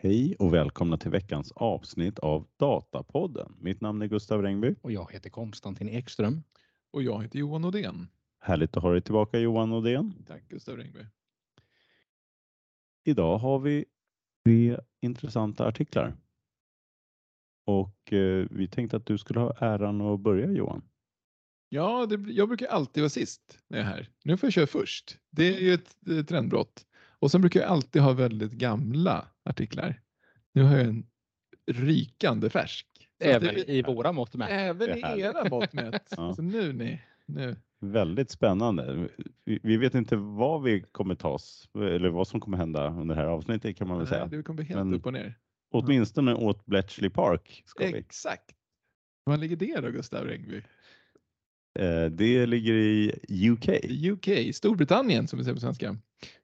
Hej och välkomna till veckans avsnitt av Datapodden. Mitt namn är Gustav Rengby. Och jag heter Konstantin Ekström. Och jag heter Johan Odén. Härligt att ha dig tillbaka Johan Odén. Tack Gustav Rengby. Idag har vi tre intressanta artiklar. Och eh, vi tänkte att du skulle ha äran att börja Johan. Ja, det, jag brukar alltid vara sist när jag är här. Nu får jag köra först. Det är ju ett, ett trendbrott. Och sen brukar jag alltid ha väldigt gamla artiklar. Nu har jag en rykande färsk. Även det- i våra mått mätt. Även i era mått mätt. Ja. Så nu ni. Nu. Väldigt spännande. Vi, vi vet inte vad vi kommer ta oss eller vad som kommer hända under det här avsnittet kan man väl säga. Det kommer bli helt Men- upp och ner. Åtminstone åt Bletchley Park ska vi. Exakt. Var ligger det då Gustav Rengby? Eh, det ligger i UK. UK, Storbritannien som vi säger på svenska.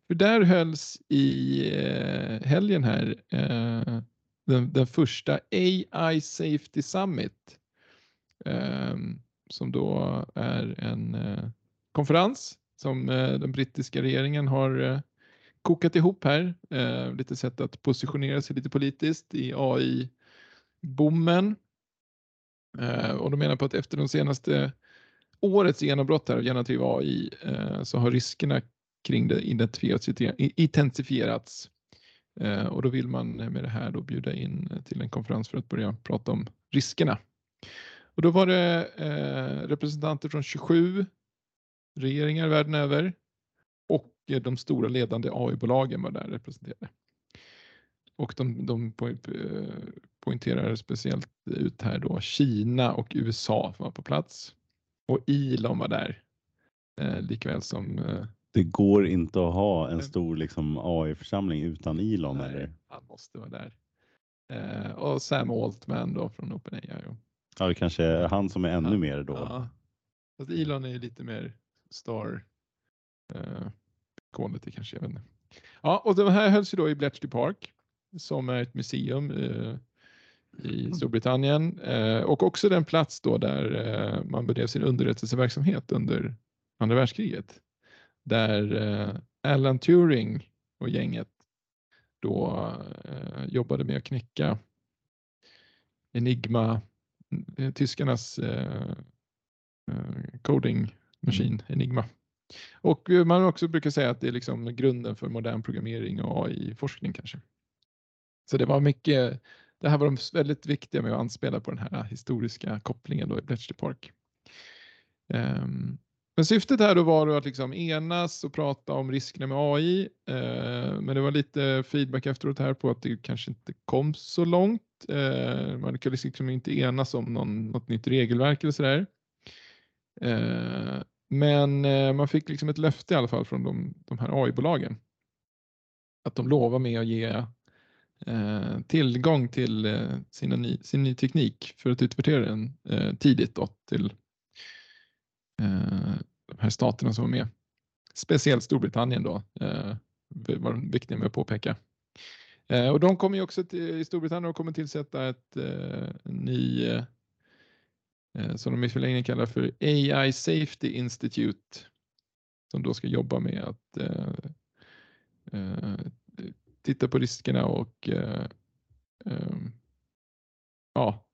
För där hölls i eh, helgen här eh, den, den första AI Safety Summit eh, som då är en eh, konferens som eh, den brittiska regeringen har eh, kokat ihop här. Eh, lite sätt att positionera sig lite politiskt i AI-boomen. Eh, och de menar på att efter de senaste årets genombrott här av generativ AI eh, så har riskerna kring det identifierats, intensifierats. Eh, och då vill man med det här då bjuda in till en konferens för att börja prata om riskerna. Och då var det eh, representanter från 27 regeringar världen över och eh, de stora ledande AI-bolagen var där representerade. Och de, de poängterar speciellt ut här då Kina och USA var på plats. Och Elon var där. Eh, likväl som eh, det går inte att ha en stor liksom, AI-församling utan Elon. nej, Eller? han måste vara där. Eh, och Sam Altman då från OpenAI. Ja, det kanske är han som är ännu Ja, mer då. Ja. Fast Elon är ju lite mer star eh, quality kanske. Jag vet inte. Ja, och det här hölls ju då i Bletchley Park som är ett museum eh, i Storbritannien eh, och också den plats då där eh, man bedrev sin underrättelseverksamhet under andra världskriget. Där eh, Alan Turing och gänget då eh, jobbade med att knäcka Enigma, eh, tyskarnas eh, coding machine, Enigma. Och man också brukar säga att det är liksom grunden för modern programmering och AI-forskning kanske. Så det var mycket, det här var de väldigt viktiga med att anspela på den här historiska kopplingen då i Bletchley Park. Ehm, men syftet här då var då att liksom enas och prata om riskerna med AI. eh, men det var lite feedback efteråt här på att det kanske inte kom så långt. Eh, man lyckades liksom inte enas om någon, något nytt regelverk eller sådär. Eh, men eh, man fick liksom ett löfte i alla fall från de, de här AI-bolagen. Att de lovar med att ge eh, tillgång till eh, sina ny, sin ny teknik för att utvärdera den eh, tidigt då, till Eh, de här staterna som var med. Speciellt Storbritannien då, eh, var var viktigt med att påpeka. Eh, och de kommer ju också till, i Storbritannien och kommer tillsätta ett eh, ny eh, som de i förlängningen kallar för AI Safety Institute som då ska jobba med att eh, eh, titta på riskerna och eh, eh, ja,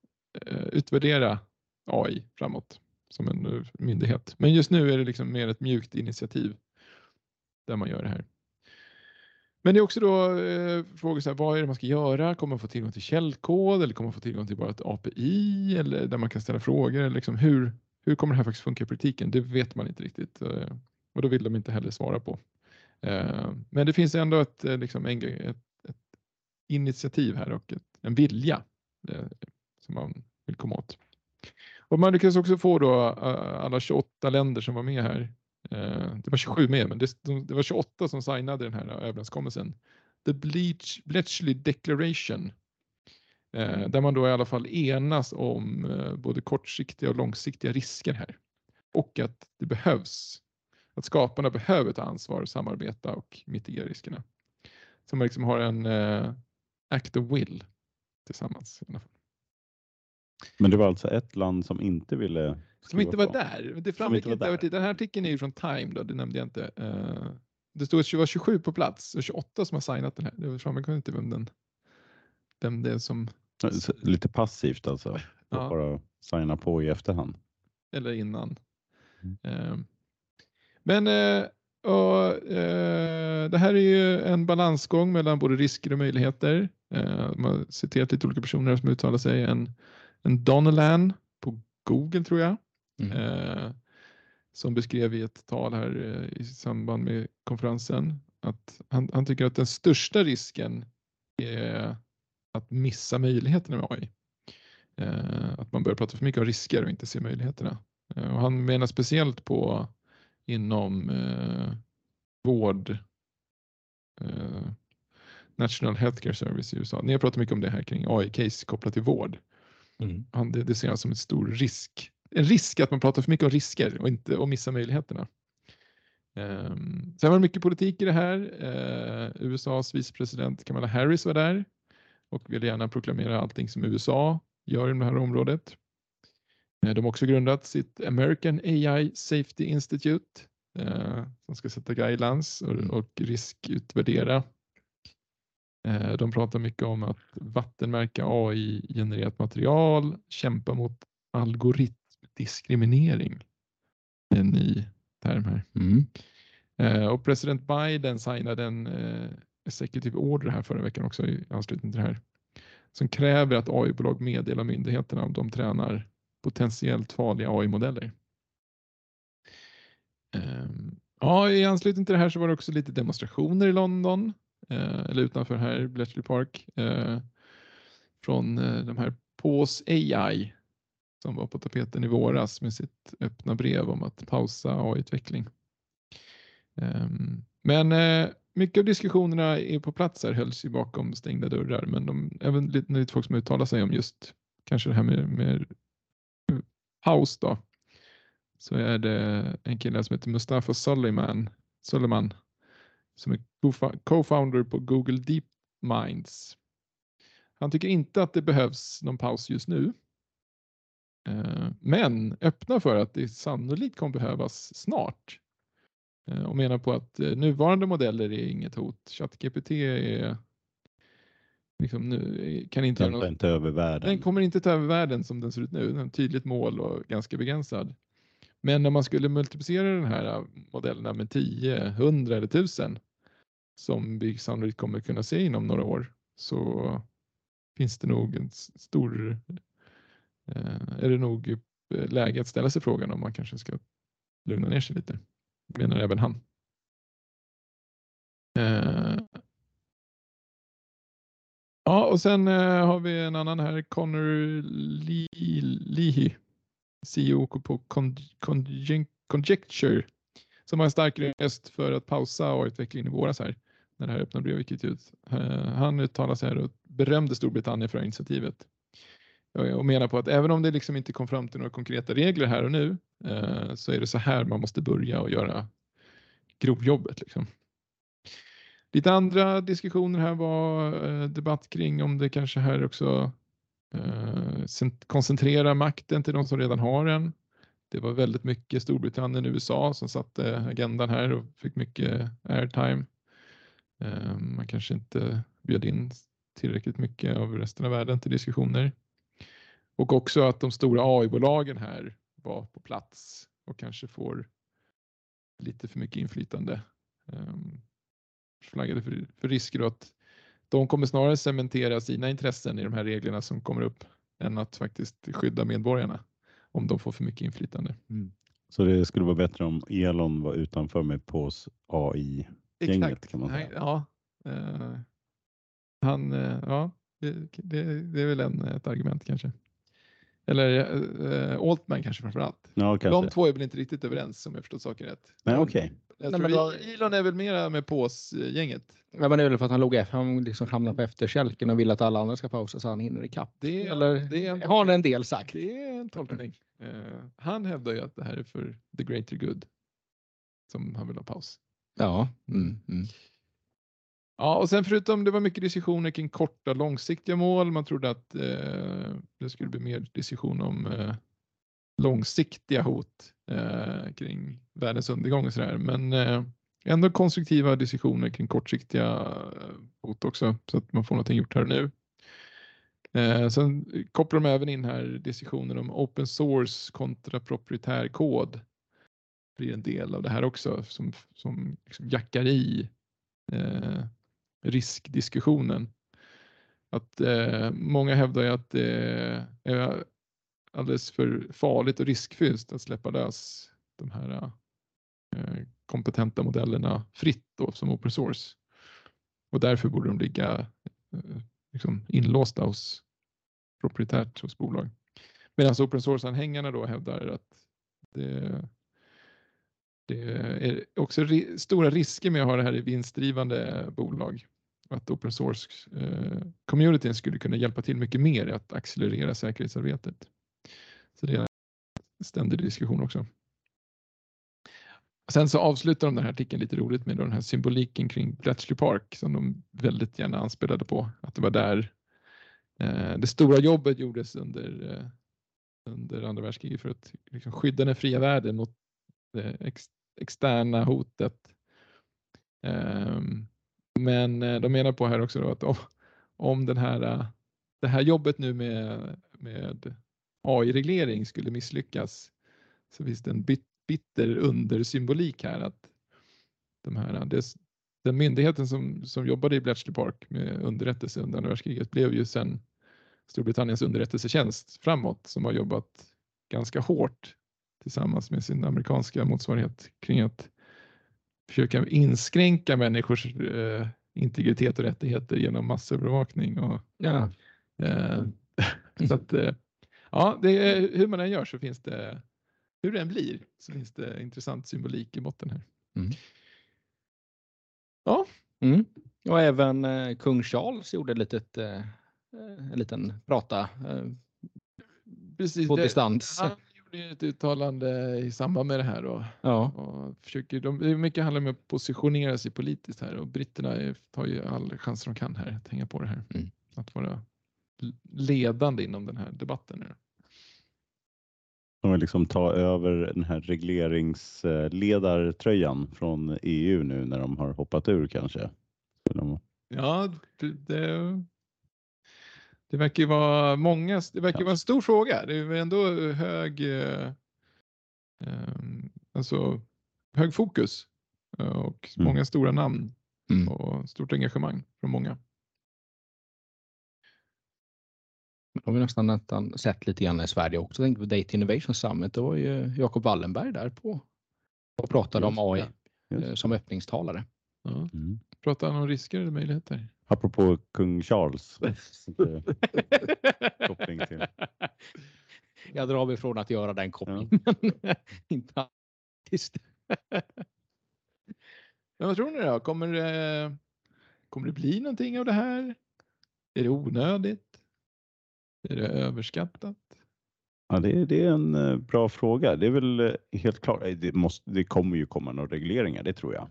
utvärdera AI framåt som en eh, myndighet. Men just nu är det liksom mer ett mjukt initiativ där man gör det här. Men det är också då eh, frågor så här, vad är det man ska göra? Kommer man få tillgång till källkod eller kommer man få tillgång till bara ett API eller där man kan ställa frågor? Eller liksom hur, hur kommer det här faktiskt funka i praktiken? Det vet man inte riktigt eh, och då vill de inte heller svara på. Eh, men det finns ändå ett, eh, liksom, en, ett, ett initiativ här och ett, en vilja eh, som man vill komma åt. Och man lyckades också få då eh, alla 28 länder som var med här. eh, Det var 27 med, men det, de- det var 28 som signade den här överenskommelsen. The Bleach, Bletchley Declaration. eh, Där man då i alla fall enas om eh, både kortsiktiga och långsiktiga risker här. Och att det behövs, att skaparna behöver ta ansvar, samarbeta och mitigera riskerna. Så man liksom har en eh, act of will tillsammans. I alla fall. Men det var alltså ett land som inte ville Som inte var på. där. Det framgick inte. över tid. Den här artikeln är ju från Time då, det nämnde jag inte. Eh, det stod att det var 27 på plats och 28 som har signat den här. Det framgick inte vem den vem det är som, Lite passivt alltså. Ja. Bara signa på i efterhand. eller innan. Mm. Eh, Men eh, och, det här är ju en balansgång mellan både risker och möjligheter. Man har citerat lite olika personer som uttalar sig. En, en Donelan på Google tror jag. Mm. eh, som beskrev i ett tal här eh, i samband med konferensen att han, han tycker att den största risken är att missa möjligheterna med AI. Eh, att man börjar prata för mycket om risker och inte se möjligheterna. Eh, och han menar speciellt på inom eh, vård, eh, National Healthcare Service i USA. Ni har pratat mycket om det här kring AI-case kopplat till vård Mm. han, det, det ser han som en stor risk. En risk att man pratar för mycket om risker och inte och missar möjligheterna. Um, sen var det mycket politik i det här. Eh, USAs vicepresident Kamala Harris var där och ville gärna proklamera allting som USA gör i det här området. Eh, de har också grundat sitt American AI Safety Institute eh, som ska sätta guidelines och, Mm. och riskutvärdera. Eh, De pratar mycket om att vattenmärka AI-genererat material, kämpa mot algoritmdiskriminering. Det är en ny term här. Mm. Eh, Och president Biden signade en eh, executive order här förra veckan också i anslutning till det här. Som kräver att AI-bolag meddelar myndigheterna om de tränar potentiellt farliga AI-modeller. Ehm, Ja, i anslutning till det här så var det också lite demonstrationer i London, Eh, eller utanför här, Bletchley Park, eh, från eh, de här Paus AI som var på tapeten i våras med sitt öppna brev om att pausa AI-utveckling. Ehm, men eh, mycket av diskussionerna är på plats här hölls ju bakom stängda dörrar, men de, även lite, lite folk som uttalar sig om just kanske det här med, med paus då, så är det en kille som heter Mustafa Suleiman, Suleiman som är co- co-founder på Google DeepMinds. Han tycker inte att det behövs någon paus just nu. Eh, Men öppnar för att det sannolikt kommer behövas snart. Eh, Och menar på att eh, nuvarande modeller är inget hot. ChatGPT är liksom nu, kan inte Den något över världen. den kommer inte ta över världen som den ser ut nu. Den har ett tydligt mål och ganska begränsad. Men när man skulle multiplicera den här modellerna med 10, 100 eller 1000 som vi sannolikt kommer kunna se inom några år så finns det nog en stor eh, är det nog eh, läge att ställa sig frågan om man kanske ska lugna ner sig lite. Menar även han. Eh, Ja, och sen eh, har vi en annan här, Connor Leahy, CEO på Conjecture, som har en stark röst för att pausa AI-utvecklingen i våras här, när det här öppna brevet gick ut. Eh, han uttalade sig här och berömde Storbritannien för det här initiativet. Och menar på att även om det liksom inte kom fram till några konkreta regler här och nu, eh, så är det så här man måste börja och göra grovjobbet. Liksom. Lite andra diskussioner här var eh, debatt kring om det kanske här också koncentrera makten till de som redan har den. Det var väldigt mycket Storbritannien och USA som satte agendan här och fick mycket airtime. Eh, man kanske inte bjöd in tillräckligt mycket av resten av världen till diskussioner. Och också att de stora AI-bolagen här var på plats och kanske får lite för mycket inflytande. Ehm, flaggade för, för risker att de kommer snarare cementera sina intressen i de här reglerna som kommer upp än att faktiskt skydda medborgarna om de får för mycket inflytande. Mm. Så det skulle vara bättre om Elon var utanför med på AI. Gänget, kan man säga. Nej, Ja, eh, han, eh, ja, det, det, det är väl en, ett argument kanske. Eller eh, Altman kanske framför allt. Ja, kanske. De två är väl inte riktigt överens om jag förstått saken rätt. Nej, okej. Jag Nej, men då- Elon är väl mera med pås-gänget. Ja, men det är väl för att han låg efter, han liksom hamnade på efterkälken och vill att alla andra ska pausa så han hinner ikapp. Det är- Eller det är en- har en del sagt. Det är en tolkning. Eh, han hävdar ju att det här är för the greater good. Som han vill ha paus. Ja. Mm, mm. Ja, och sen förutom det var mycket diskussioner kring korta långsiktiga mål. Man trodde att eh, det skulle bli mer diskussion om eh, långsiktiga hot eh, kring världens undergång och sådär. Men eh, ändå konstruktiva diskussioner kring kortsiktiga eh, hot också så att man får någonting gjort här och nu. Eh, sen kopplar de även in här diskussionen om open source kontra proprietär kod blir en del av det här också som, som liksom jackar i eh, riskdiskussionen. Att eh, många hävdar ju att det är alldeles för farligt och riskfyllt att släppa lös de här eh, kompetenta modellerna fritt då, som open source. Och därför borde de ligga eh, liksom inlåsta hos proprietärt hos bolag. Medan open source-anhängarna då hävdar att det, det är också ri stora risker med att ha det här i vinstdrivande bolag. Att open source eh, communityn skulle kunna hjälpa till mycket mer i att accelerera säkerhetsarbetet. Så det är en ständig diskussion också. Sen så avslutar de den här artikeln lite roligt med den här symboliken kring Bletchley Park som de väldigt gärna anspelade på. Att det var där eh, det stora jobbet gjordes under, eh, under andra världskriget för att liksom, skydda den fria världen mot det ex, externa hotet. Ehm, men eh, de menar på här också att om, om den här, eh, det här jobbet nu med, med AI-reglering skulle misslyckas så finns det en bit, bitter undersymbolik här att de här, eh, det, den myndigheten som, som jobbade i Bletchley Park med underrättelse under andra världskriget blev ju sen Storbritanniens underrättelsetjänst framåt som har jobbat ganska hårt tillsammans med sin amerikanska motsvarighet kring att försöka inskränka människors eh, integritet och rättigheter genom massövervakning. Och, Ja. eh, så att, eh, ja, det är, hur man än gör så finns det, hur det än blir, så finns det intressant symbolik i botten här. Mm. Ja, Mm. Och även eh, kung Charles gjorde ett litet, eh, en liten prata eh, precis. på Det, distans. han gjorde ett uttalande i samband med det här. Och, Ja. och försöker, de, mycket handlar om att positionera sig politiskt här och britterna tar ju all chans de kan här att hänga på det här. Mm. Att vara ledande inom den här debatten. Nu. De vill liksom ta över den här regleringsledartröjan från EU nu när de har hoppat ur kanske. Ja, det, det, verkar ju vara många, det verkar vara en stor fråga. Det är ändå hög, eh, ehm, alltså hög fokus eh, och Mm. många stora namn Mm. och stort engagemang från många. Det har vi nästan, nästan sett lite grann i Sverige också. Tänk på Data Innovation Summit. Det var ju Jakob Wallenberg där på och pratade om Just AI Just. eh, som öppningstalare. Ja. Mm. Pratar han om risker eller möjligheter? Apropå kung Charles. Koppling till. Jag drar mig från att göra den kopplingen. men Inte artist. Men vad tror ni då? Kommer det, kommer det bli någonting av det här? Är det onödigt? Är det överskattat? Ja, det, är- det är en eh, bra fråga. Det är väl eh, helt klart. eh, Det, måste, det kommer ju komma några regleringar, det tror jag.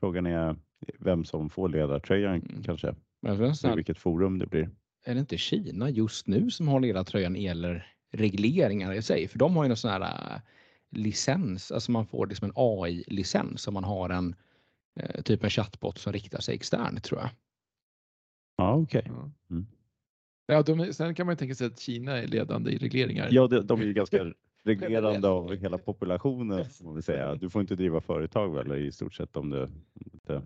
Frågan är vem som får ledartröjan Mm. kanske. Men jag I vilket forum det blir. är det inte Kina just nu som har ledartröjan gäller regleringar i sig? För de har ju en sån här äh, licens, alltså man får liksom en AI-licens om man har en eh, typ en chatbot som riktar sig externt tror jag. Ja, okej. Ja. Mm. Ja, de, sen kan man ju tänka sig att Kina är ledande i regleringar. Ja, de, de är ju ganska reglerande av hela populationen. får man säga. Du får inte driva företag väl i stort sett om du inte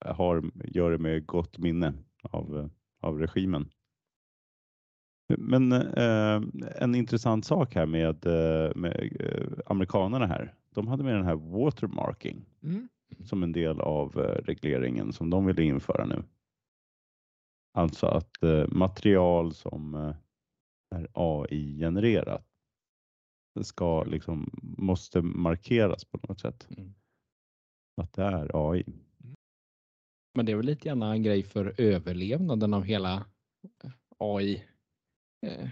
har, gör det med gott minne av, av regimen. Men eh, en intressant sak här med, eh, med eh, amerikanerna här. De hade med den här watermarking Mm. som en del av eh, regleringen som de ville införa nu. Alltså att eh, material som eh, är AI-genererat ska liksom, måste markeras på något sätt. Mm. Att det är AI. Men det är väl lite grann en grej för överlevnaden av hela eh, AI. Eh,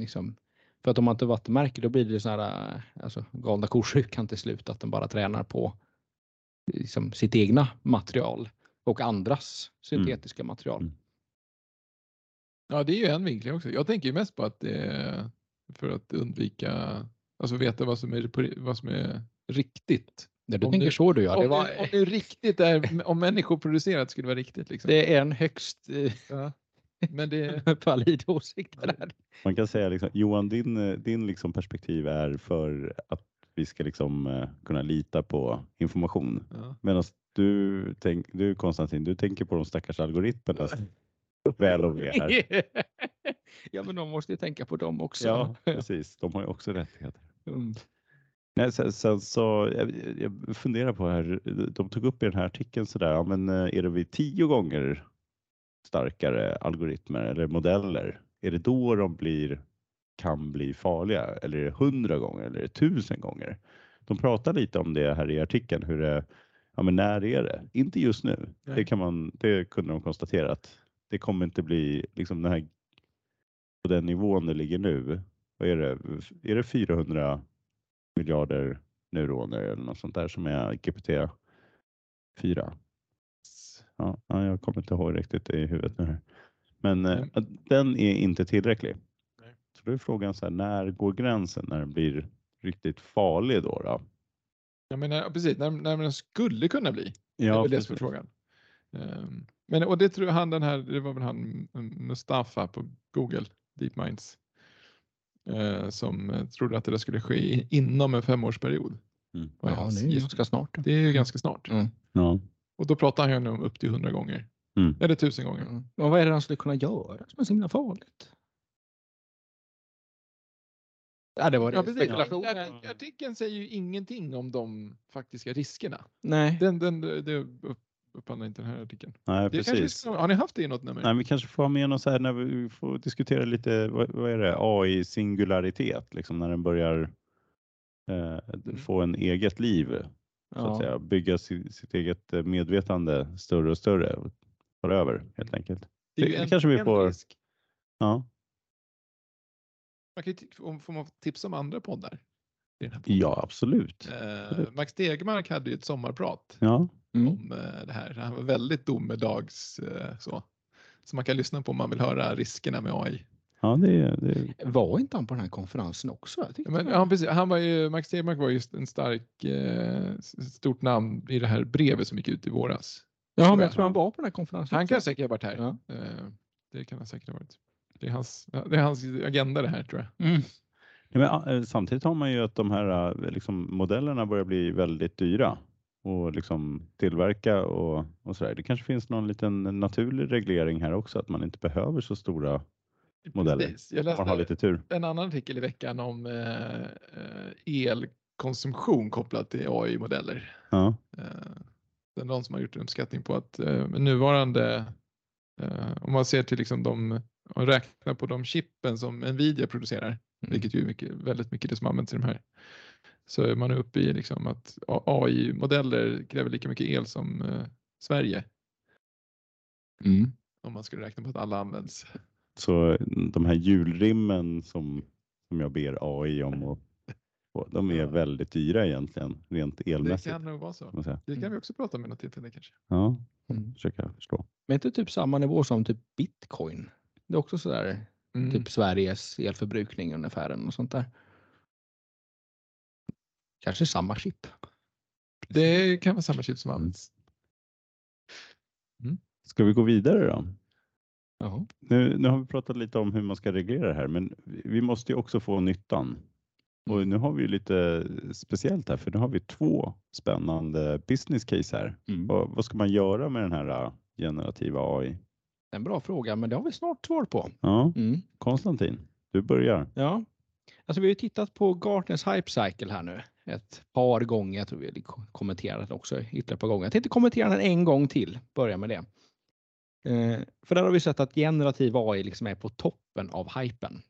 liksom. För att om man inte vattenmärker då blir det så här, eh, alltså galna ko-sjukan till slut att den bara tränar på liksom, sitt egna material och andras syntetiska material. Mm. Ja, det är ju en vinkling också. Jag tänker ju mest på att det är för att undvika, alltså veta vad som är, på- vad som är riktigt. Ja, du Om tänker det- så du ja. om, Det, var, det, om det är riktigt är, om människoproducerat skulle vara riktigt. Liksom. det är en högst eh, Ja. Men det, valid åsikt här. Man kan säga liksom, Johan, din, eh, din liksom perspektiv är för att vi ska liksom eh, kunna lita på information. ja. Medan du, tänk, du Konstantin, du tänker på de stackars algoritmernas väl och ve här. ja, men de måste ju tänka på dem också. Ja, precis. De har ju också rättigheter. Mm. Nej, sen, sen så, jag, jag funderar på här, de tog upp i den här artikeln sådär, ja, men eh, är det vid tio gånger starkare algoritmer eller modeller, är det då de blir, kan bli farliga? Eller är det hundra gånger eller är det tusen gånger? De pratar lite om det här i artikeln, hur det, ja men när är det? Inte just nu. Det, kan man, det kunde de konstatera att det kommer inte bli liksom den här, på den nivån det ligger nu. Vad är det? Är det 400 miljarder neuroner eller något sånt där som är GPT 4? Ja, ja, jag kommer inte ihåg riktigt i huvudet nu. Men Mm. den är inte tillräcklig. Nej. Så då är frågan så här, när går gränsen när den blir riktigt farlig då? då? Ja, precis, när, när den skulle kunna bli. det är Ja, väl det som är frågan. Ehm, men, och det tror jag han den här, det var väl han Mustafa på Google, DeepMinds, eh, som eh, trodde att det skulle ske inom en femårsperiod. Mm. Ja, det är ju ganska snart. Det är ju ganska snart. Mm. Ja. Och då pratar han ju om upp till hundra gånger. Mm. Eller tusen gånger. Mm. Och vad är det han skulle kunna göra som är så himla farligt? Ja, det var det. Ja, precis. spekulation. Artik- Artikeln säger ju ingenting om de faktiska riskerna. Nej. Den, den, det upp- upphandlar inte den här artikeln. Nej, Det kanske precis. har ni haft det i något nummer? Nej, vi kanske får ha med något så här när vi får diskutera lite, vad, vad är det, AI singularitet, liksom när den börjar eh, Mm. få en eget liv, så att Ja. säga, bygga si, sitt eget eh, medvetande större och större och ta över helt enkelt. Det är det- det kanske vi får- risk. Ja, Man kan ju får man tipsa om andra poddar? ja absolut. Eh. Max Stegmark hade ju ett sommarprat Ja, Mm. om eh, det här. Han var väldigt domedags eh, så. Så man kan lyssna på om man vill höra riskerna med AI. ja det, det, Var inte han på den här konferensen också? Ja, Men, ja, precis. Han var ju, Max Stegmark var just en stark, eh, stort namn i det här brevet som gick ut i våras. ja, men jag tror han var på den här konferensen. Han också. kan säkert ha varit här. Ja. Eh, det kan han säkert ha varit. Det är hans, ja, det är hans agenda det här tror jag. Mm. Nej, men, samtidigt har man ju att de här liksom, modellerna börjar bli väldigt dyra och liksom tillverka och, och sådär. Det kanske finns någon liten naturlig reglering här också, att man inte behöver så stora Modeller. Precis. Jag om man har läste lite tur. en annan artikel i veckan om eh, eh, elkonsumtion kopplat till AI-modeller. Ja, Eh, Det är någon som har gjort en uppskattning på att eh, nuvarande, eh, om man ser till liksom de, och räknar på de chippen som Nvidia producerar, Mm. vilket ju är mycket, väldigt mycket det som används i de här, så är man uppe i liksom att AI-modeller kräver lika mycket el som eh, Sverige Mm. om man skulle räkna på att alla används. så de här hjulrimmen som, som jag ber AI om, och, och, de är Ja. väldigt dyra egentligen, rent Det elmässigt. kan nog vara så. kan man säga. Det kan Mm. vi också prata om vid något tillfälle kanske. Ja, Mm. försöker jag förstå. Men inte typ samma nivå som typ bitcoin. Det är också sådär Mm. typ Sveriges elförbrukning ungefär och sånt där. Kanske samma chip. Det kan vara samma chip som Mm. används. Ska vi gå vidare då? Jaha. Nu, nu har vi pratat lite om hur man ska reglera det här, men vi måste ju också få nyttan. Och nu har vi ju lite speciellt här, för nu har vi två spännande business case här. Mm. Vad, vad ska man göra med den här äh, generativa AI? En bra fråga, men det har vi snart svar på. Ja, Mm. Konstantin, du börjar. Ja, alltså vi har ju tittat på Gartners Hype Cycle här nu ett par gånger. Jag tror vi kommenterat den också ytterligare ett par gånger. Jag tänkte kommentera den en gång till. Börja med det. Eh, för där har vi sett att generativ AI liksom är på toppen av hypen.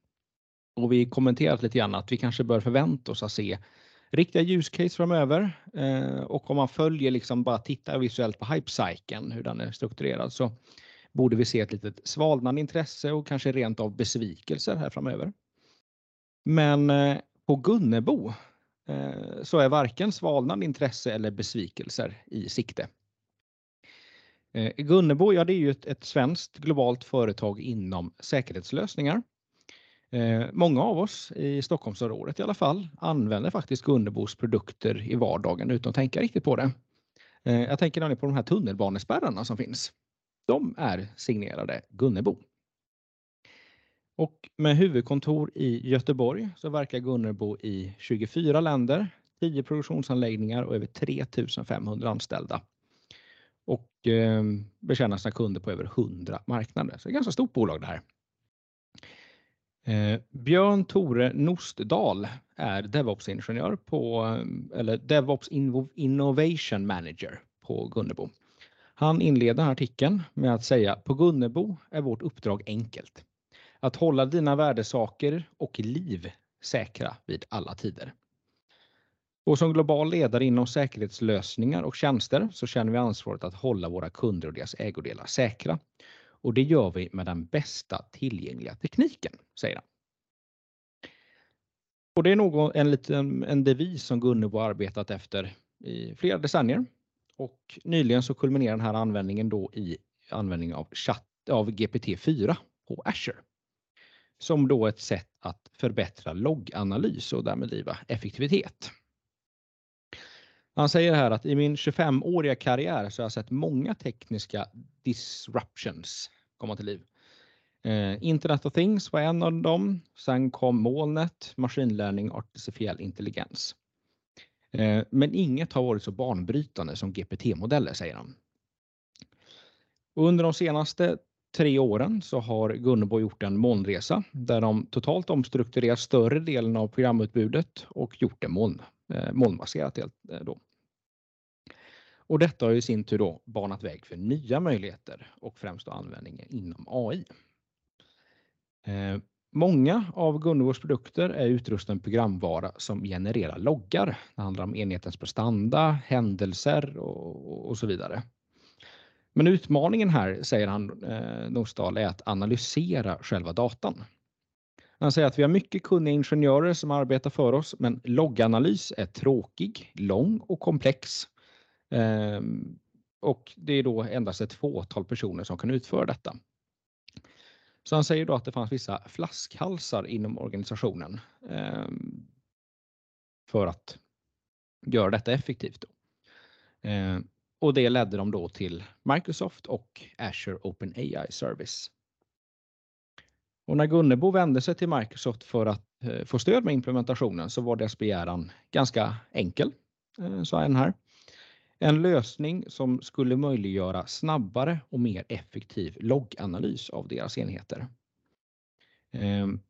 Och vi kommenterat lite grann att vi kanske bör förvänta oss att se riktiga use case framöver. Eh, och om man följer liksom bara tittar visuellt på hypecykeln, hur den är strukturerad, så borde vi se ett litet svalnande intresse och kanske rent av besvikelser här framöver. Men eh, på Gunnebo Eh, så är varken svalnande intresse eller besvikelser i sikte. Eh, Gunnebo, ja det är ju ett, ett svenskt globalt företag inom säkerhetslösningar. Eh, många av oss i Stockholmsområdet i alla fall använder faktiskt Gunnebos produkter i vardagen utan att tänka riktigt på det. Jag tänker nämligen på de här tunnelbanespärrarna som finns. De är signerade Gunnebo. Och med huvudkontor i Göteborg så verkar Gunnebo i 24 länder, 10 produktionsanläggningar och över 3500 anställda. Och eh, betjänar sina kunder på över 100 marknader. Så det är ett ganska stort bolag det här. Eh, Björn Tore Nostdal är DevOps-ingenjör på, eller DevOps Innovation Manager på Gunnebo. Han inleder artikeln med att säga på Gunnebo är vårt uppdrag enkelt. Att hålla dina värdesaker och liv säkra vid alla tider. Och som global ledare inom säkerhetslösningar och tjänster så känner vi ansvaret att hålla våra kunder och deras ägodelar säkra. Och det gör vi med den bästa tillgängliga tekniken, säger han. Och det är nog en liten en devis som Gunnebo arbetat efter i flera decennier. Och nyligen så kulminerar den här användningen då i användning av chatt av GPT-4 på Azure. Som då ett sätt att förbättra logganalys och därmed driva effektivitet. Han säger här att i min 25-åriga karriär så har jag sett många tekniska disruptions komma till liv. Eh, Internet of Things var en av dem. Sen kom molnet, maskinlärning, artificiell intelligens. Eh, men inget har varit så banbrytande som GPT-modeller, säger han. Och under de senaste tre åren så har Gunnebo gjort en molnresa där de totalt omstrukturerat större delen av programutbudet och gjort det moln, eh, molnbaserat. molnbaserat. Eh, då. Och detta har i sin tur då banat väg för nya möjligheter och främst då användningen inom AI. Eh, många av Gunnebos produkter är utrustade med programvara som genererar loggar. Det handlar om enhetens prestanda, händelser och, och så vidare. Men utmaningen här, säger han, eh, Nordsdal, är att analysera själva datan. Han säger att vi har mycket kunniga ingenjörer som arbetar för oss, men logganalys är tråkig, lång och komplex Eh, och det är då endast ett fåtal personer som kan utföra detta. Så han säger då att det fanns vissa flaskhalsar inom organisationen eh, för att göra detta effektivt. Då. Ehm, och det ledde dem då till Microsoft och Azure OpenAI Service. Och när Gunnebo vände sig till Microsoft för att eh, få stöd med implementationen så var deras begäran ganska enkel, eh, sa en här. En lösning som skulle möjliggöra snabbare och mer effektiv logganalys av deras enheter. Ehm,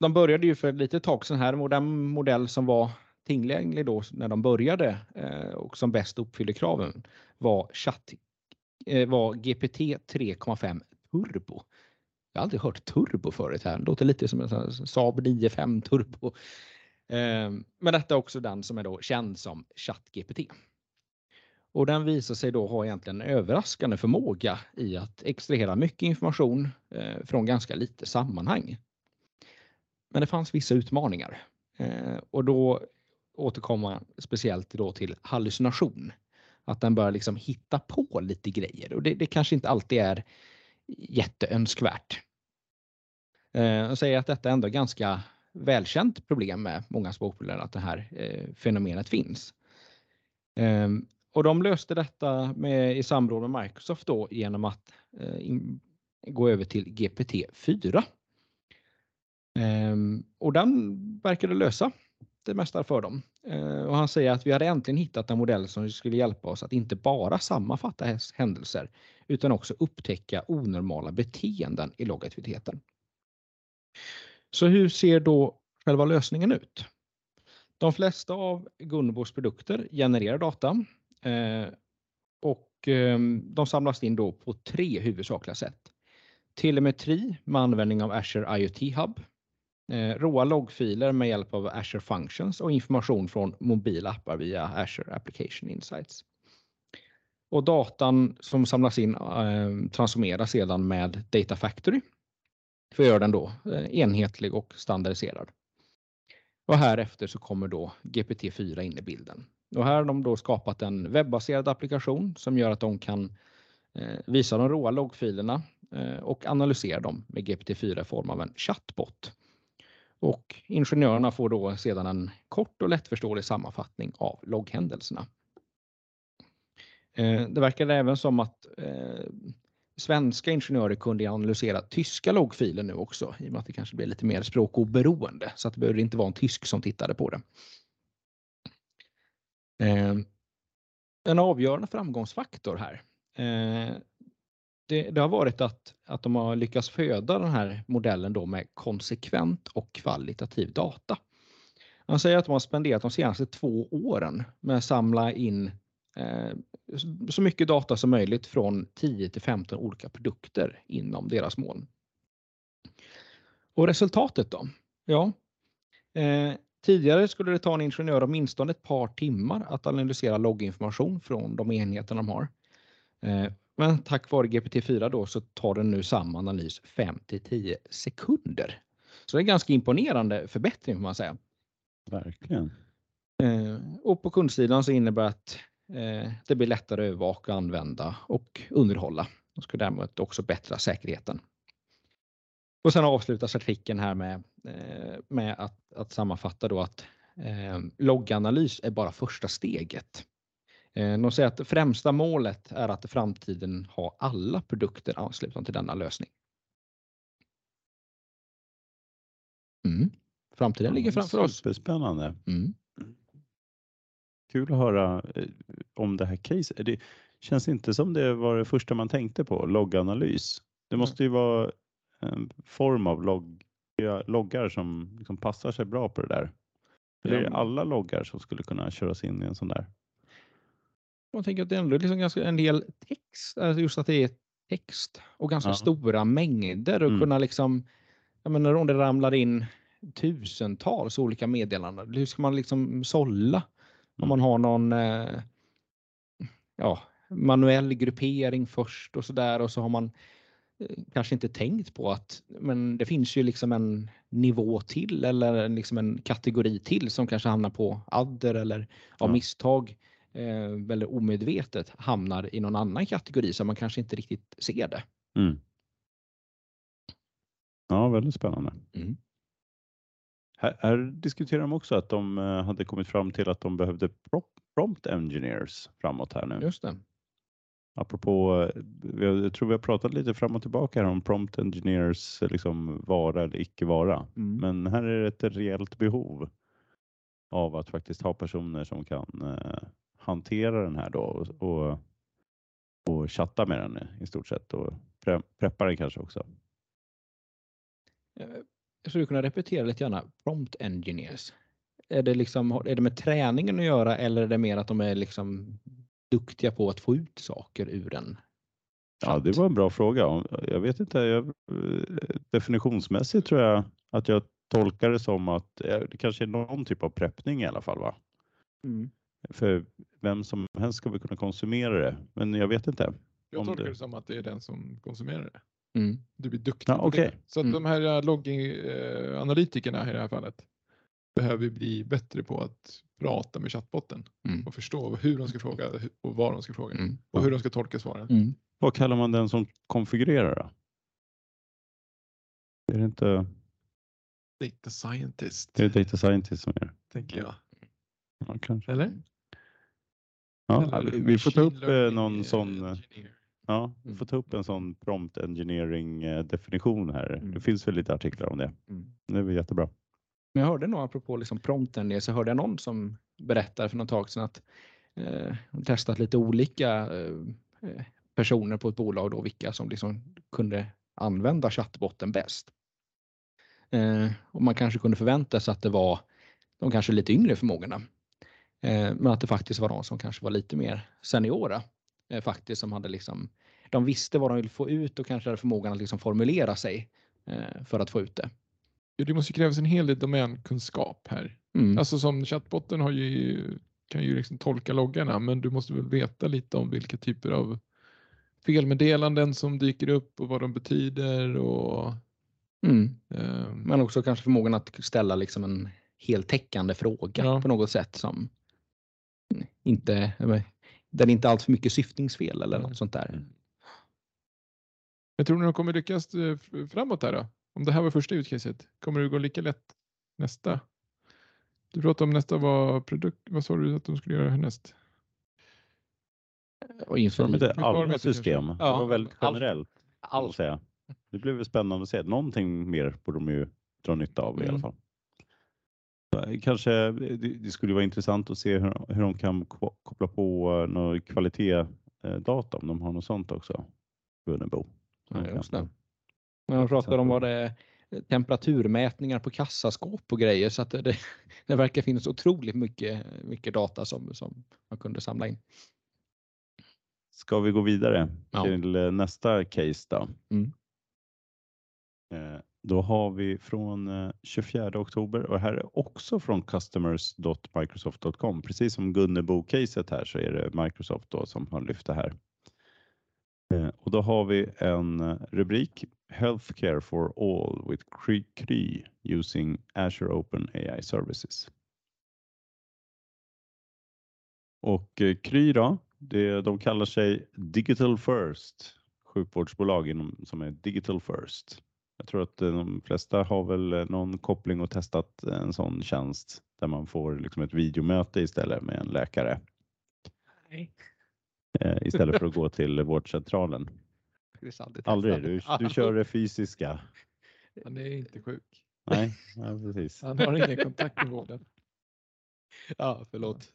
de började ju för ett litet tag sedan här med den modell som var tillgänglig då när de började eh, och som bäst uppfyllde kraven var, chatt, eh, var GPT 3,5 Turbo. Jag har aldrig hört turbo förut här. Det låter lite som en Saab 9-5 turbo. Ehm, men detta är också den som är då känd som ChatGPT. Och den visar sig då ha egentligen en överraskande förmåga i att extrahera mycket information eh, från ganska lite sammanhang. Men det fanns vissa utmaningar eh, och då återkomma speciellt då till hallucination. Att den börjar liksom hitta på lite grejer och det, det kanske inte alltid är jätteönskvärt. Eh, Jag säger att detta ändå är ganska välkänt problem med många språkproblem att det här eh, fenomenet finns. Ehm, och de löste detta med, i samråd med Microsoft då genom att eh, in, gå över till GPT-4. Ehm, och den verkade lösa det mesta för dem. Eh, och han säger att vi hade äntligen hittat en modell som skulle hjälpa oss att inte bara sammanfatta händelser utan också upptäcka onormala beteenden i loggaktiviteten. Så hur ser då själva lösningen ut? De flesta av Gunnebos produkter genererar data eh, och eh, de samlas in då på tre huvudsakliga sätt. Telemetri med användning av Azure IoT Hub, Eh, råa loggfiler med hjälp av Azure Functions och information från mobila appar via Azure Application Insights. Och datan som samlas in ehm, transformeras sedan med Data Factory för att göra den då eh, enhetlig och standardiserad. Och härefter så kommer då GPT-4 in i bilden. Och här har de då skapat en webbaserad applikation som gör att de kan eh, visa de råa loggfilerna eh, och analysera dem med GPT-4 i form av en chatbot. Och ingenjörerna får då sedan en kort och lättförståelig sammanfattning av logghändelserna. Eh, det verkar även som att eh, svenska ingenjörer kunde analysera tyska loggfiler nu också i och med att det kanske blir lite mer språkoberoende så att det behöver inte vara en tysk som tittade på det. Eh, en avgörande framgångsfaktor här. Eh, det, det, har varit att, att de har lyckats föda den här modellen då med konsekvent och kvalitativ data. Man säger att de har spenderat de senaste två åren med att samla in eh, så mycket data som möjligt från 10 till 15 olika produkter inom deras moln. Och resultatet då? Ja, eh, tidigare skulle det ta en ingenjör åtminstone ett par timmar att analysera logginformation från de enheter de har. Eh, men tack vare GPT-4 då så tar den nu samma analys 5 till 10 sekunder. Så det är en ganska imponerande förbättring får man säga. Verkligen. Eh, och på kundsidan så innebär det att eh, det blir lättare att övervaka, använda och underhålla. Och ska därmed också bättra säkerheten. Och sen avslutas artikeln här med, eh, med att, att sammanfatta då att eh, logganalys är bara första steget. Eh, de säger att främsta målet är att i framtiden ha alla produkter anslutna till denna lösning. Mm. Framtiden ligger framför oss. Superspännande. Mm. Kul att höra eh, om det här caset. Det känns inte som det var det första man tänkte på, logganalys. Det måste ju vara en form av logg, loggar som liksom passar sig bra på det där. Är det Ja. alla loggar som skulle kunna köras in i en sån där? Man tänker att det ändå är liksom ganska en del text, alltså just att det är text och ganska Ja. stora mängder och Mm. kunna liksom, jag menar om det ramlar in tusentals olika meddelanden, hur ska man liksom sålla? Om Mm. man har någon eh, ja, manuell gruppering först och så där och så har man eh, kanske inte tänkt på att men det finns ju liksom en nivå till eller liksom en kategori till som kanske hamnar på adder eller av Ja. misstag eh, eller omedvetet hamnar i någon annan kategori så man kanske inte riktigt ser det. Mm. Ja, väldigt spännande. Mm. Här, här diskuterar de också att de eh, hade kommit fram till att de behövde pro- prompt engineers framåt här nu. Just det. Apropå, eh, jag tror vi har pratat lite fram och tillbaka här om prompt engineers eh, liksom vara eller icke vara. Mm. Men här är det ett reellt behov av att faktiskt ha personer som kan hantera den här då och, och, och chatta med den i stort sett och pre, preppa den kanske också. Eh, Jag skulle kunna repetera lite gärna prompt engineers. Är det, liksom, är det med träningen att göra eller är det mer att de är liksom duktiga på att få ut saker ur en Ja, det var en bra fråga. Jag vet inte, jag, eh, definitionsmässigt tror jag att jag tolkar det som att eh, det kanske är någon typ av preppning i alla fall. Va? Mm. För vem som helst ska väl kunna konsumera det, men jag vet inte. Jag tolkar det- det som att det är den som konsumerar det. Mm. Du blir duktig Ja, på okej. det. Så att Mm. de här logging-analytikerna i det här fallet behöver bli bättre på att prata med chattbotten Mm. och förstå hur de ska fråga och vad de ska fråga Mm. och hur de ska tolka svaren. Mm. Vad kallar man den som konfigurerar då? Är det inte Data scientist, är det data scientist som gör det? tänker jag. Ja, kanske. Eller? Ja, vi- får ta upp eh, någon eh, sån engineer. Ja, vi Mm. får ta upp en sån prompt engineering eh, definition här. Mm. Det finns väl lite artiklar om det. Mm. Det är väl jättebra. Men jag hörde nog apropå liksom prompten, så hörde jag någon som berättade för något tag sedan att eh, de testat lite olika eh, eh, personer på ett bolag då, vilka som liksom kunde använda chattbotten bäst. Eh, och man kanske kunde förvänta sig att det var de kanske lite yngre förmågorna. Eh, men att det faktiskt var de som kanske var lite mer seniora eh, faktiskt som hade liksom de visste vad de ville få ut och kanske hade förmågan att liksom formulera sig eh, för att få ut det. Det måste krävas en hel del domänkunskap här. Mm. Alltså som chattbotten har ju, kan ju liksom tolka loggarna men du måste väl veta lite om vilka typer av felmeddelanden som dyker upp och vad de betyder och Mm. ehm, Men också kanske förmågan att ställa liksom en heltäckande fråga Ja. på något sätt som inte, där det inte är allt för mycket syftningsfel eller Mm. något sånt där. Mm. Jag tror ni de kommer lyckas eh, framåt här då? Om det här var första utcaset, kommer det gå lika lätt nästa? Du pratade om nästa var produkt, vad sa du att de skulle göra härnäst? Och inför Som inte alla system. Det Ja, var väldigt allt. generellt. allt. säga. Det blev väl spännande att se. Någonting mer borde de ju dra nytta av i alla Mm. fall. Kanske det, skulle vara intressant att se hur, hur de kan ko- koppla på uh, någon kvalitetsdata om de har något sånt också. Gunnebo. Ja, just det. Men de pratar om vad det är temperaturmätningar på kassaskåp och grejer så att det, det, det verkar finnas otroligt mycket, mycket data som, som man kunde samla in. Ska vi gå vidare Ja. till eh, nästa case då? Mm. Då har vi från eh, 24 oktober och det här är också från customers.microsoft.com. Precis som Gunnebo-caset här så är det Microsoft då som har lyft det här. Eh, och då har vi en eh, rubrik Healthcare for all with Kry, using Azure Open AI Services. Och Kry då, det, de kallar sig Digital First, sjukvårdsbolag inom, som är Digital First. Jag tror att eh, de flesta har väl eh, någon koppling och testat en sån tjänst där man får liksom ett videomöte istället med en läkare Nej. eh, istället för att gå till vårdcentralen. Aldrig Aldrig, du, du kör det fysiska. Han är inte sjuk. Nej, ja, precis. Han har ingen kontakt med vården. Ja, förlåt.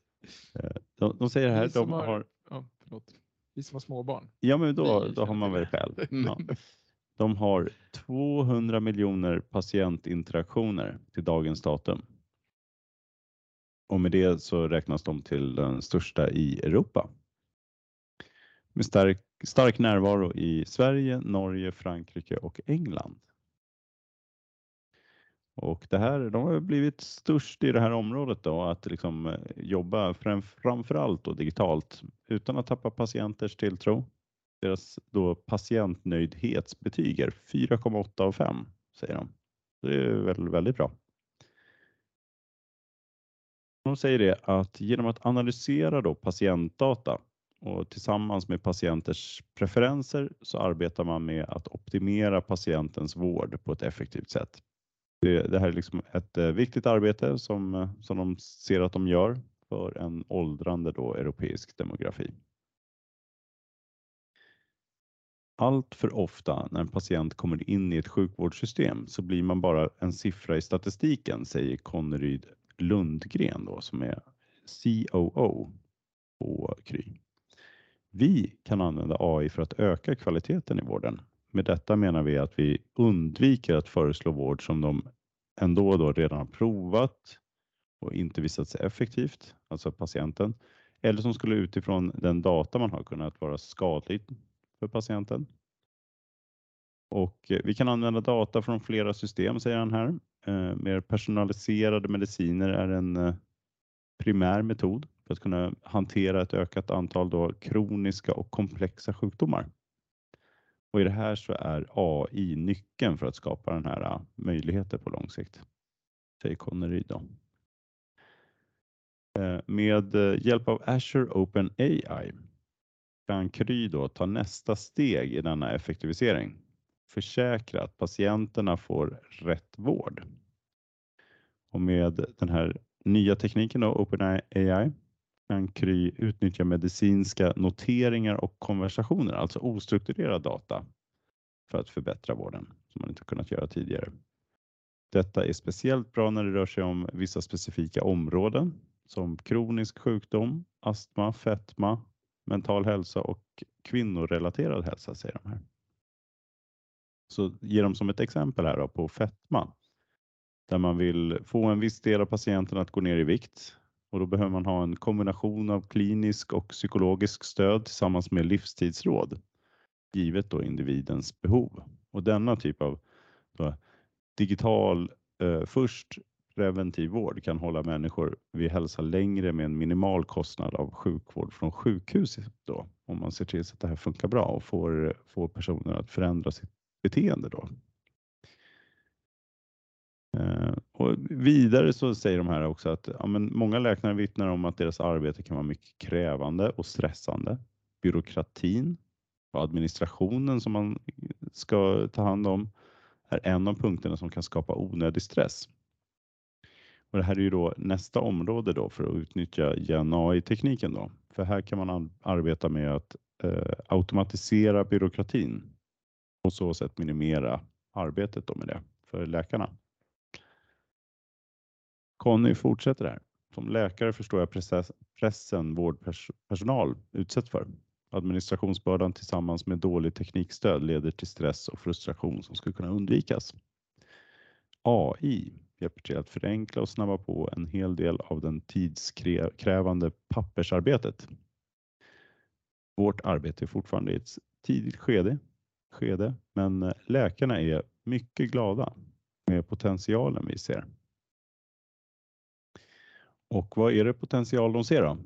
De, de säger här, de har- har, Ja, förlåt. Vi som har småbarn. ja men då, då har man väl själv. Ja. De har 200 miljoner patientinteraktioner till dagens datum. Och med det så räknas de till den största i Europa. Med stark, stark närvaro i Sverige, Norge, Frankrike och England. Och det här, de har blivit störst i det här området då, att liksom eh, jobba fram, framförallt då digitalt utan att tappa patienters tilltro. Deras då patientnöjdhetsbetyg är 4,8 av 5 säger de. Det är väl väldigt bra. De säger det att genom att analysera då patientdata och tillsammans med patienters preferenser så arbetar man med att optimera patientens vård på ett effektivt sätt. Det, det här är liksom ett eh, viktigt arbete som, eh, som de ser att de gör för en åldrande då europeisk demografi. Allt för ofta när en patient kommer in i ett sjukvårdssystem så blir man bara en siffra i statistiken, säger Conneryd Lundgren då, som är COO på Kry. Vi kan använda AI för att öka kvaliteten i vården. Med detta menar vi att vi undviker att föreslå vård som de ändå då redan har provat och inte visat sig effektivt, alltså patienten, eller som skulle utifrån den data man har kunnat vara skadlig för patienten. Och eh, vi kan använda data från flera system, säger han här. Eh, mer personaliserade mediciner är en eh, primär metod för att kunna hantera ett ökat antal då kroniska och komplexa sjukdomar. Och i det här så är AI nyckeln för att skapa den här eh, möjligheten på lång sikt, säger Connery då. Eh, Med eh, hjälp av Azure Open AI kan Kry då ta nästa steg i denna effektivisering. Försäkra att patienterna får rätt vård. Och med den här nya tekniken då, OpenAI, kan Kry utnyttja medicinska noteringar och konversationer, alltså ostrukturerad data, för att förbättra vården som man inte kunnat göra tidigare. Detta är speciellt bra när det rör sig om vissa specifika områden som kronisk sjukdom, astma, fetma, mental hälsa och kvinnorelaterad hälsa, säger de här. Så ger de som ett exempel här då på fetma, där man vill få en viss del av patienten att gå ner i vikt och då behöver man ha en kombination av klinisk och psykologisk stöd tillsammans med livstidsråd, givet då individens behov. Och denna typ av då, digital eh, först preventiv vård kan hålla människor vid hälsa längre med en minimal kostnad av sjukvård från sjukhus då, om man ser till så att det här funkar bra och får, får personer att förändra sitt beteende då. Eh, och vidare så säger de här också att ja, men många läkare vittnar om att deras arbete kan vara mycket krävande och stressande. Byråkratin och administrationen som man ska ta hand om är en av punkterna som kan skapa onödig stress. Och det här är ju då nästa område då för att utnyttja Gen AI-tekniken då. För här kan man arbeta med att eh, automatisera byråkratin och så sätt minimera arbetet då med det för läkarna. Conny fortsätter här. Som läkare förstår jag pressen vårdpersonal utsätts för. Administrationsbördan tillsammans med dålig teknikstöd leder till stress och frustration som skulle kunna undvikas. AI hjälper till att förenkla och snabba på en hel del av den tidskrävande pappersarbetet. Vårt arbete är fortfarande i ett tidigt skede, skede men eh, läkarna är mycket glada med potentialen vi ser. Och vad är det potential de ser då?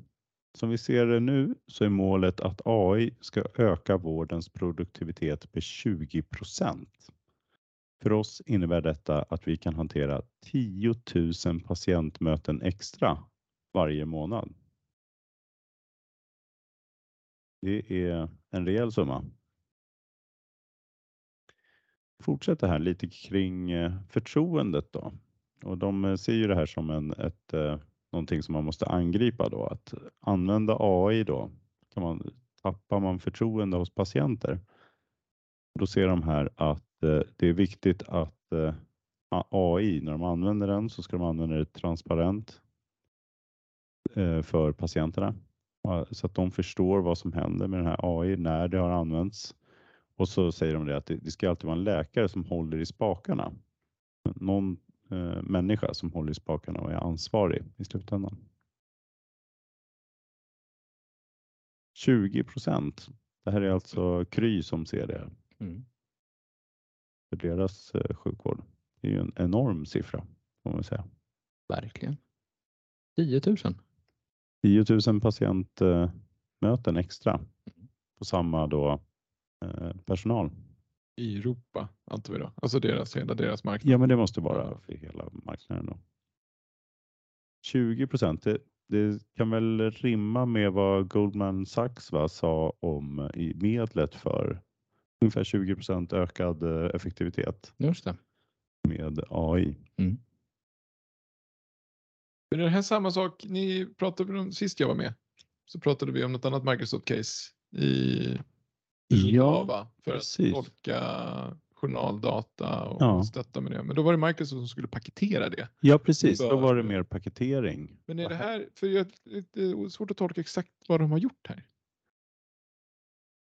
Som vi ser det nu så är målet att AI ska öka vårdens produktivitet med 20 för oss innebär detta att vi kan hantera 10 000 patientmöten extra varje månad. Det är en rejäl summa. Fortsätter här lite kring eh, förtroendet då. Och de eh, ser ju det här som en, ett eh, någonting som man måste angripa då. Att använda AI då kan man, tappar man förtroende hos patienter. Då ser de här att det är viktigt att eh, AI, när de använder den så ska de använda det transparent eh, för patienterna så att de förstår vad som händer med den här AI när det har använts. Och så säger de det att det, det ska alltid vara en läkare som håller i spakarna. Någon eh, människa som håller i spakarna och är ansvarig i slutändan. 20 procent. Det här är alltså Kry som ser det. Mm. För deras eh, sjukvård. Det är ju en enorm siffra får man säga. Verkligen. 10 000. 10 000 patientmöten extra på samma då eh, personal i Europa, antar vi då? Alltså deras, hela deras marknad? Ja, men det måste vara för hela marknaden. Då. 20 procent, det, det, kan väl rimma med vad Goldman Sachs va, sa om i medlet för ungefär 20 procent ökad eh, effektivitet. Just det. Med AI. Mm. är det här samma sak? Ni pratade om sist jag var med så pratade vi om något annat Microsoft case i Java för precis. att tolka journaldata och ja. stötta med det. Men då var det Microsoft som skulle paketera det. Ja, precis. Då var det mer paketering. Men är det här, för det är svårt att tolka exakt vad de har gjort här.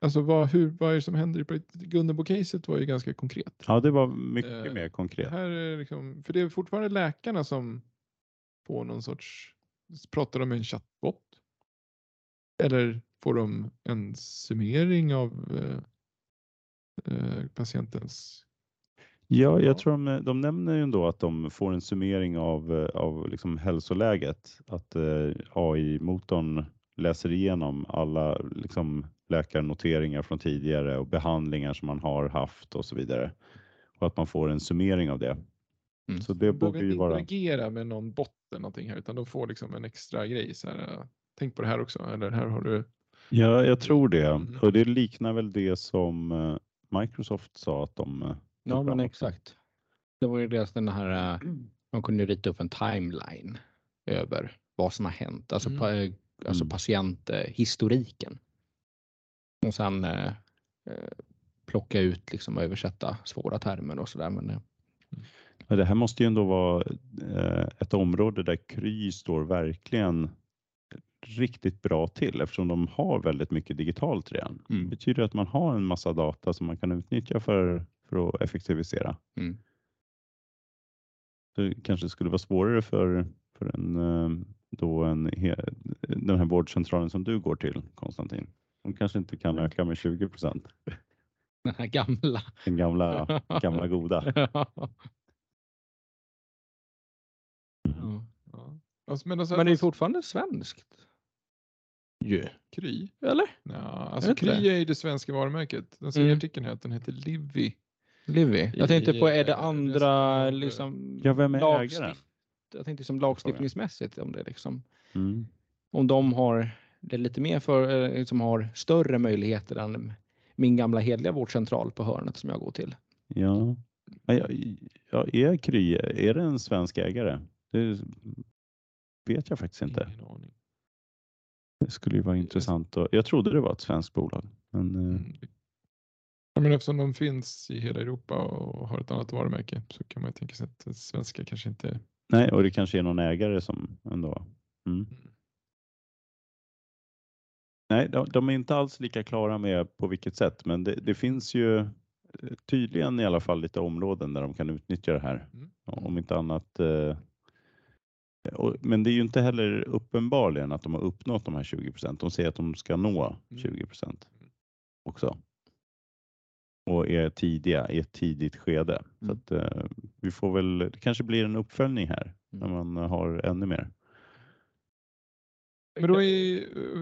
Alltså vad, hur, vad är det som händer? Gunnebo-caset var ju ganska konkret. Ja, det var mycket eh, mer konkret. Här är liksom, för det är fortfarande läkarna som får någon sorts, pratar de med en chattbot? Eller får de en summering av eh, eh, patientens Ja, jag tror de, de nämner ju ändå att de får en summering av, eh, av liksom hälsoläget. Att eh, AI-motorn läser igenom alla liksom, läkarnoteringar från tidigare och behandlingar som man har haft och så vidare. Och att man får en summering av det. Mm. Så det borde ju vara. interagera med någon bot eller någonting här utan de får liksom en extra grej. Så här, tänk på det här också. Eller här har du Ja, jag tror det. Mm. Och det liknar väl det som eh, Microsoft sa att de eh, Ja, men exakt. Det var ju deras den här, eh, de kunde rita upp en timeline över vad som har hänt, alltså, mm. pa, alltså mm. patienthistoriken. Och sen eh, plocka ut liksom och översätta svåra termer och sådär. Men, ja. Det här måste ju ändå vara ett område där Kry står verkligen riktigt bra till eftersom de har väldigt mycket digitalt redan. Mm. Det betyder att man har en massa data som man kan utnyttja för, för att effektivisera. Mm. Det kanske skulle vara svårare för, för en, eh, då en, den här vårdcentralen som du går till, Konstantin. De kanske inte kan mm. öka med 20 procent. Den här gamla. Den gamla, gamla goda. Mm. Ja. Alltså, men, alltså, men det är fortfarande svenskt ju. Kry? Eller? Ja, alltså Kry är ju det svenska varumärket. Den ser mm. artikeln här att den heter Livy. Livy. Jag tänkte på, är det andra liksom? Ja, vem är ägaren? Jag tänkte som lagstiftningsmässigt om det liksom. Mm. Om de har det lite mer för, eh, liksom har större möjligheter än min gamla hedliga vårdcentral på hörnet som jag går till. Ja, ja, ja är Kry, är det en svensk ägare? Det vet jag faktiskt inte. Ingen aning. Det skulle ju vara intressant. Och, jag trodde det var ett svenskt bolag. Men, eh, Mm. Ja, men eftersom de finns i hela Europa och har ett annat varumärke så kan man ju tänka sig att svenska kanske inte... nej, och det kanske är någon ägare som ändå. Mm. Nej, de, de är inte alls lika klara med på vilket sätt, men det, det finns ju eh, tydligen i alla fall lite områden där de kan utnyttja det här. Mm. Om inte annat. Eh, och, men det är ju inte heller uppenbarligen att de har uppnått de här 20 procent. De säger att de ska nå Mm. 20 procent också. Och är tidiga i ett tidigt skede. Så Mm. att, eh, vi får väl, det kanske blir en uppföljning här när Mm. man har ännu mer. Men då är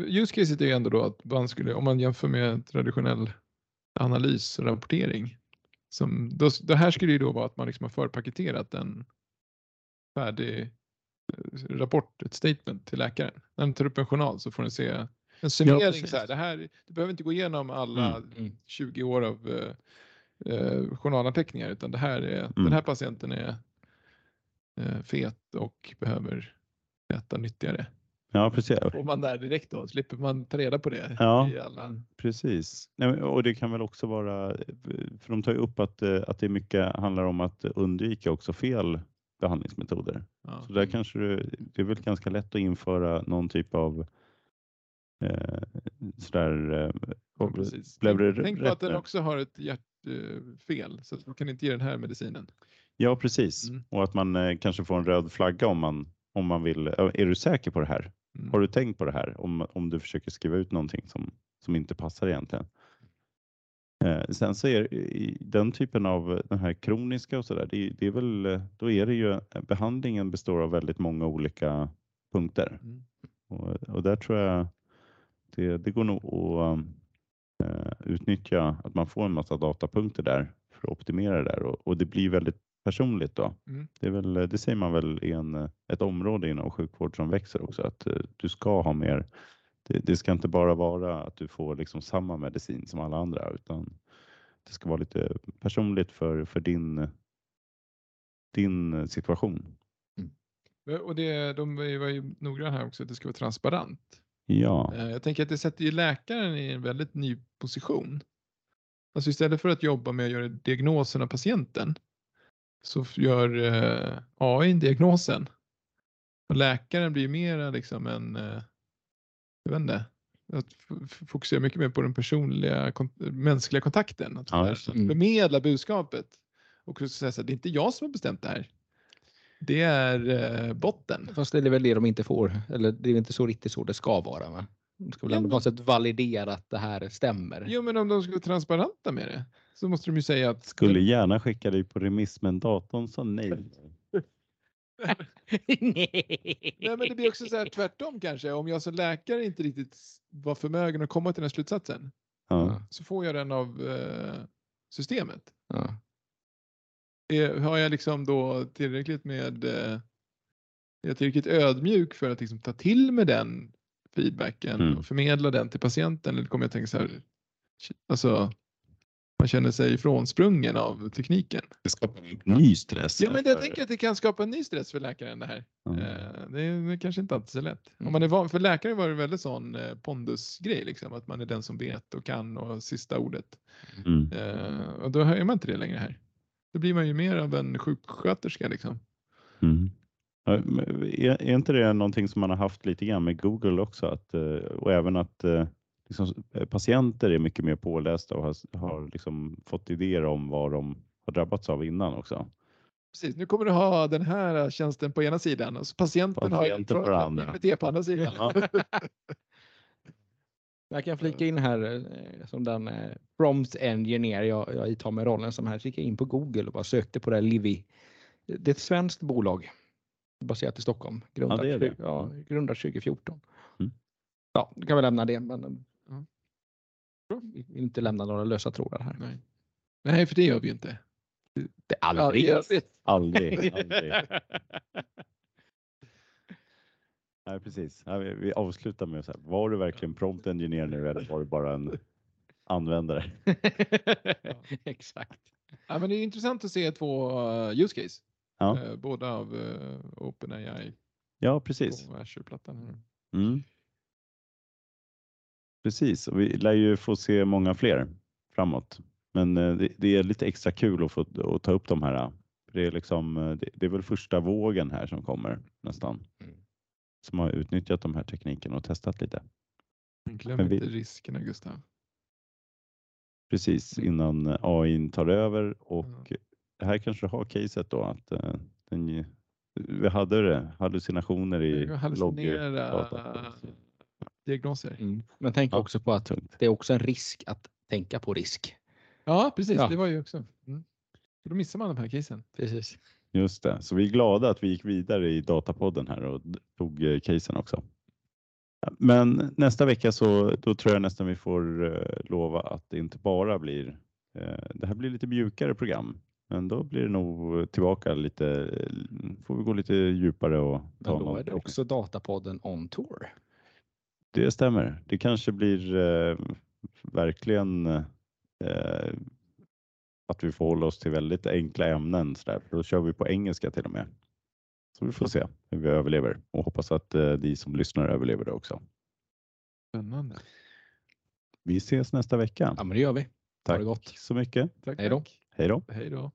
use caset är ju ändå då att man skulle, om man jämför med traditionell analys och rapportering. Som, då, det här skulle ju då vara att man liksom har förpaketerat en färdig eh, rapport, ett statement till läkaren. När den tar upp en journal så får den se en summering. precis. så här, det här, du behöver inte gå igenom alla Mm. Mm. 20 år av eh, eh, journalanteckningar utan det här är, Mm. den här patienten är eh, fet och behöver äta nyttigare. Ja, precis. Får man där direkt då, slipper man ta reda på det Ja. i alla. Precis. Och det kan väl också vara, för de tar ju upp att, eh, att det mycket handlar om att undvika också fel behandlingsmetoder. Ja. Så där kanske det, det är väl ganska lätt att införa någon typ av eh, sådär, eh, Ja, precis. blev det Tänk, på att den också har ett hjärtfel så att du kan inte ge den här medicinen. Ja, precis. Mm. Och att man eh, kanske får en röd flagga om man, om man vill. eh, Är du säker på det här? Mm. Har du tänkt på det här? Om, om du försöker skriva ut någonting som, som inte passar egentligen. Eh, sen så är i den typen av eh, den här kroniska och så där, det, det är väl, eh, då är det ju, eh, behandlingen består av väldigt många olika punkter. Mm. Och, och där tror jag det, det går nog att eh, utnyttja att man får en massa datapunkter där för att optimera det där och, och det blir väldigt personligt då. Mm. Det, är väl, det säger man väl i en, ett område inom sjukvård som växer också att eh, du ska ha mer. Det, det ska inte bara vara att du får liksom samma medicin som alla andra utan det ska vara lite personligt för, för din, din situation. Och det, de var ju noggranna här också att det ska vara transparent. Ja, Eh, Jag tänker att det sätter ju läkaren i en väldigt ny position. Alltså istället för att jobba med att göra diagnosen av patienten så gör eh, AI diagnosen. Och läkaren blir mera liksom en, eh, jag vet inte, att fokusera mycket mer på den personliga, kon- mänskliga kontakten. Att Ja. Mm. förmedla budskapet. Och så säga så här, det är inte jag som har bestämt det här. Det är eh, botten. Fast det är väl det de inte får. Eller det är inte så riktigt så det ska vara. Va? De ska väl ändå på något sätt validera att det här stämmer. Jo men om de ska vara transparenta med det så måste de ju säga att skulle gärna skicka dig på remiss men datorn sa nej. Nej. Nej, men det blir också så här tvärtom kanske. Om jag som läkare inte riktigt var förmögen att komma till den här slutsatsen Ja. så får jag den av eh, systemet. Ja. Är, har jag liksom då tillräckligt med eh, är jag tillräckligt ödmjuk för att liksom ta till mig den feedbacken Mm. och förmedla den till patienten? Eller kommer jag tänka så här, alltså man känner sig ifrånsprungen av tekniken. Det skapar en ny stress. Ja, men jag för- tänker att det kan skapa en ny stress för läkaren det här. Eh, Det är det är kanske inte alltid så lätt. Om Mm. man är van, för läkare var det väldigt sån eh, pondusgrej, liksom, att man är den som vet och kan och sista ordet. Mm. Eh, och då är man inte det längre här. Då blir man ju mer av en sjuksköterska liksom. Mm. Är, är inte det någonting som man har haft lite grann med Google också? Att, och även att liksom, eh, patienter är mycket mer pålästa och har, har liksom fått idéer om vad de har drabbats av innan också. Precis, nu kommer du ha den här tjänsten på ena sidan och så patienten Patienten har på den andra. KBT på andra sidan. Ja. Jag kan flika in här eh, som den eh, prompt engineer jag, jag tar med rollen som här. Så gick jag in på Google och bara sökte på det här Livy. Det är ett svenskt bolag baserat i Stockholm. Grundat, det är det. Ja, grundat 2014. Mm. Ja, då kan vi lämna det. Men eh, Ja. Vi vill inte lämna några lösa trådar här. Nej. Nej, för det gör vi ju inte. Det är aldrig. Vet. Aldrig. aldrig. Nej, precis. Ja, vi, avslutar med så här. Var du verkligen prompt engineer nu eller var du bara en användare? Exakt. Ja, men det är intressant att se två uh, use case. Ja. Eh, båda av eh, OpenAI Ja, precis. på Azure-plattan. här. Mm. Precis, och vi lär ju få se många fler framåt. Men eh, det, det är lite extra kul att få att ta upp de här. eh, Det är, liksom, eh, det, det är väl första vågen här som kommer nästan. Mm. Som har utnyttjat de här teknikerna och testat lite. Glöm Men vi- inte riskerna Gustav. Precis Mm. innan AI tar över och här kanske du har caset då att den, vi hade det, hallucinationer i Jag hallucinera logg- diagnoser. Mm. Men tänk Ja, också på att det är också en risk att tänka på risk. Ja, precis. Ja. Det var ju också. Mm. Då missar man de här casen. Precis. Just det, så vi är glada att vi gick vidare i datapodden här och tog eh, casen också. Men nästa vecka så då tror jag nästan vi får eh, lova att det inte bara blir, eh, det här blir lite mjukare program. Men då blir det nog tillbaka lite, får vi gå lite djupare och Men ta då någon är det också Datapodden on tour. Det stämmer. Det kanske blir eh, verkligen eh, att vi får hålla oss till väldigt enkla ämnen. Så där. Då kör vi på engelska till och med. Så vi får se hur vi överlever och hoppas att eh, de som lyssnar överlever det också. Spännande. Vi ses nästa vecka. Ja, men det gör vi. Ha Tack det gott. så mycket. Tack, Hej då. tack. Hej då. Hej då.